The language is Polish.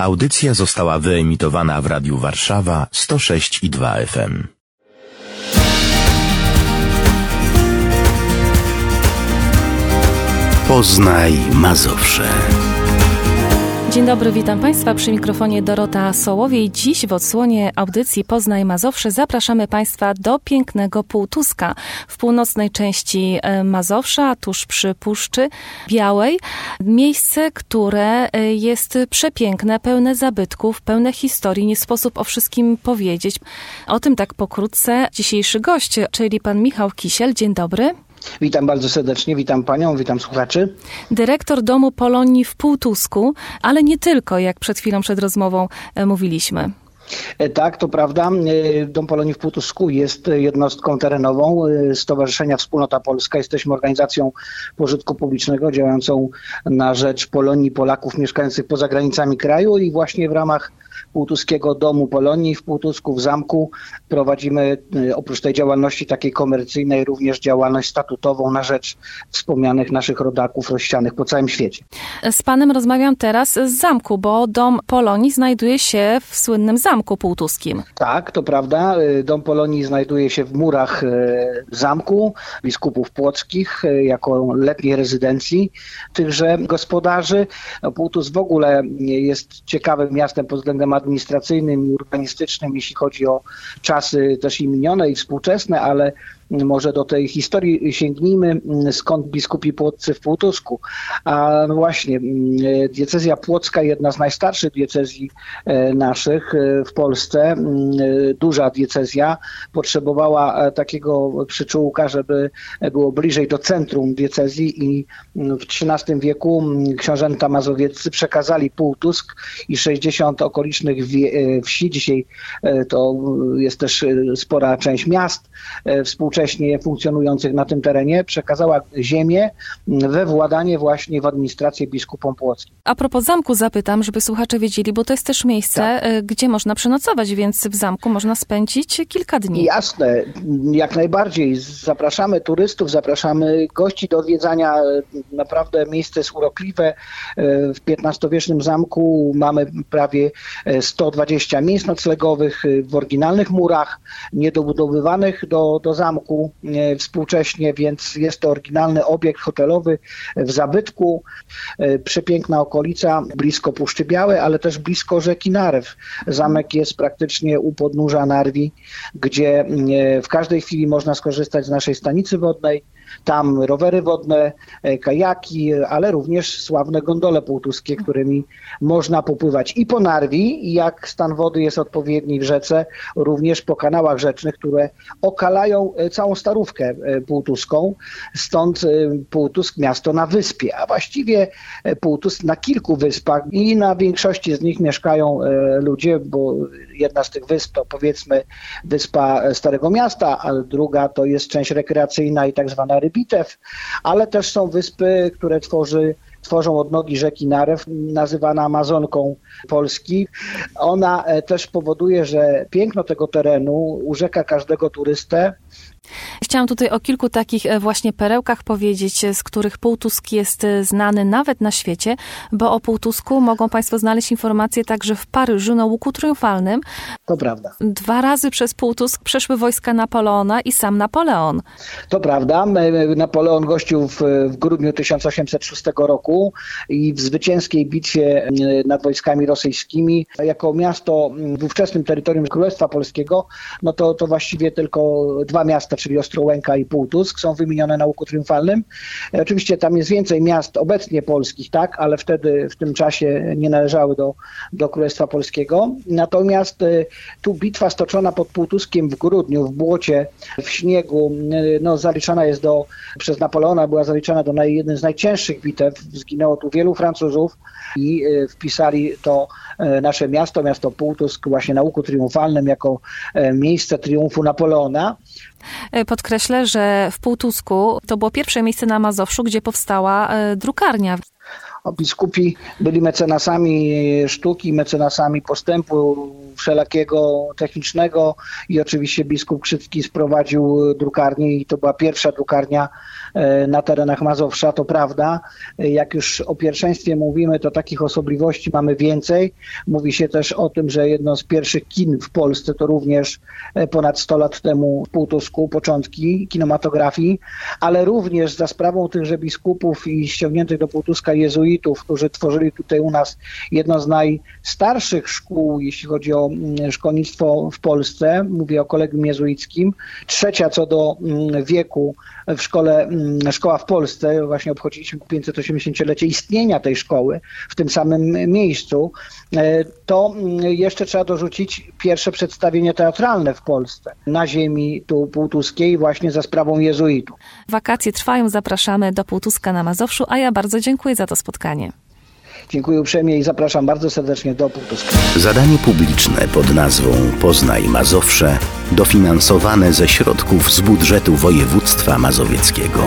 Audycja została wyemitowana w Radiu Warszawa 106 i 2 FM. Poznaj Mazowsze. Dzień dobry, witam Państwa przy mikrofonie Dorota Sołowiej. Dziś w odsłonie audycji Poznaj Mazowsze zapraszamy Państwa do pięknego Półtuska w północnej części e, Mazowsza, tuż przy Puszczy Białej. Miejsce, które e, jest przepiękne, pełne zabytków, pełne historii. Nie sposób o wszystkim powiedzieć. O tym tak pokrótce dzisiejszy gość, czyli pan Michał Kisiel. Dzień dobry. Witam bardzo serdecznie, witam panią, witam słuchaczy. Dyrektor Domu Polonii w Półtusku, ale nie tylko, jak przed chwilą przed rozmową e, mówiliśmy. E, tak, to prawda. E, Dom Polonii w Półtusku jest jednostką terenową Stowarzyszenia Wspólnota Polska. Jesteśmy organizacją pożytku publicznego działającą na rzecz Polonii Polaków mieszkających poza granicami kraju i właśnie w ramach Półtuskiego Domu Polonii w Półtusku, w zamku. Prowadzimy oprócz tej działalności takiej komercyjnej również działalność statutową na rzecz wspomnianych naszych rodaków rozsianych po całym świecie. Z panem rozmawiam teraz z zamku, bo Dom Polonii znajduje się w słynnym zamku półtuskim. Tak, to prawda. Y, Dom Polonii znajduje się w murach y, zamku biskupów płockich jako letniej rezydencji tychże gospodarzy. No, Półtus w ogóle jest ciekawym miastem pod względem administracyjnym i urbanistycznym, jeśli chodzi o czasy też i minione i współczesne, ale może do tej historii sięgnijmy, skąd biskupi płoccy w Półtusku. A no właśnie, diecezja płocka, jedna z najstarszych diecezji e, naszych e, w Polsce, e, duża diecezja, potrzebowała takiego przyczółka, żeby było bliżej do centrum diecezji i w XIII wieku książęta mazowieccy przekazali Półtusk i 60 okolicznych wsi, dzisiaj to jest też spora część miast współczesnych, wcześniej funkcjonujących na tym terenie, przekazała ziemię we władanie właśnie w administrację biskupom płockim. A propos zamku zapytam, żeby słuchacze wiedzieli, bo to jest też miejsce, tak. E, gdzie można przenocować, więc w zamku można spędzić kilka dni. Jasne, jak najbardziej. Zapraszamy turystów, zapraszamy gości do odwiedzania. Naprawdę miejsce jest urokliwe. E, w XV-wiecznym zamku mamy prawie 120 miejsc noclegowych w oryginalnych murach, niedobudowywanych do, do zamku zamku e, współcześnie, więc jest to oryginalny obiekt hotelowy w zabytku. E, przepiękna okolica, blisko Puszczy Białej, ale też blisko rzeki Narew. Zamek jest praktycznie u podnóża Narwi, gdzie e, w każdej chwili można skorzystać z naszej stanicy wodnej tam rowery wodne, e, kajaki, ale również sławne gondole półtuskie, którymi można popływać i po Narwi, i jak stan wody jest odpowiedni w rzece, również po kanałach rzecznych, które okalają e, całą starówkę e, półtuską. Stąd Półtusk miasto na wyspie, a właściwie Półtusk na kilku wyspach i na większości z nich mieszkają ludzie, bo jedna z tych wysp to powiedzmy wyspa Starego Miasta, a druga to jest część rekreacyjna i tak zwana Rybitew, ale też są wyspy, które tworzy tworzą odnogi rzeki Narew, nazywana Amazonką Polski. Ona e, też powoduje, że piękno tego terenu urzeka każdego turystę. Chciałam tutaj o kilku takich e, właśnie perełkach powiedzieć, z których Półtusk jest e, znany nawet na świecie, bo o Półtusku mogą Państwo znaleźć informacje także w Paryżu na Łuku Triumfalnym. To prawda. Dwa razy przez Półtusk przeszły wojska Napoleona i sam Napoleon. To prawda. Napoleon gościł w, w grudniu 1806 roku i w zwycięskiej bitwie nad wojskami rosyjskimi jako miasto w ówczesnym terytorium Królestwa Polskiego, no to, to właściwie tylko dwa miasta czyli Ostrołęka i Półtusk, są wymienione na łuku triumfalnym. E, oczywiście tam jest więcej miast obecnie polskich, tak, ale wtedy w tym czasie nie należały do, do Królestwa Polskiego. Natomiast e, tu bitwa stoczona pod Półtuskiem w grudniu, w błocie, w śniegu, e, no, zaliczana jest do, przez Napoleona była zaliczana do naj, jednej z najcięższych bitew. Zginęło tu wielu Francuzów i wpisali to nasze miasto, miasto Półtusk właśnie na łuku triumfalnym jako miejsce triumfu Napoleona. E, podkreślę, że w Półtusku to było pierwsze miejsce na Mazowszu, gdzie powstała e, drukarnia. Biskupi byli mecenasami sztuki, mecenasami postępu wszelakiego technicznego i oczywiście biskup Krzycki sprowadził drukarnię i to była pierwsza drukarnia e, na terenach Mazowsza, to prawda. Jak już o pierwszeństwie mówimy, to takich osobliwości mamy więcej. Mówi się też o tym, że jedno z pierwszych kin w Polsce to również e, ponad 100 lat temu w Półtusku, początki kinematografii, ale również za sprawą tychże biskupów i ściągniętych do Półtuska jezuitów, którzy tworzyli tutaj u nas jedno z najstarszych szkół, jeśli chodzi o mm, szkolnictwo w Polsce. Mówię o kolegium jezuickim. Trzecia co do mm, wieku w szkole, mm, szkoła w Polsce. Właśnie obchodziliśmy 580-lecie istnienia tej szkoły w tym samym miejscu. E, To jeszcze trzeba dorzucić pierwsze przedstawienie teatralne w Polsce na ziemi tu półtuskiej właśnie za sprawą jezuitów. Wakacje trwają, zapraszamy do Półtuska na Mazowszu, a ja bardzo dziękuję za to spotkanie. Dziękuję uprzejmie i zapraszam bardzo serdecznie do Półtuska. Zadanie publiczne pod nazwą Poznaj Mazowsze dofinansowane ze środków z budżetu województwa mazowieckiego.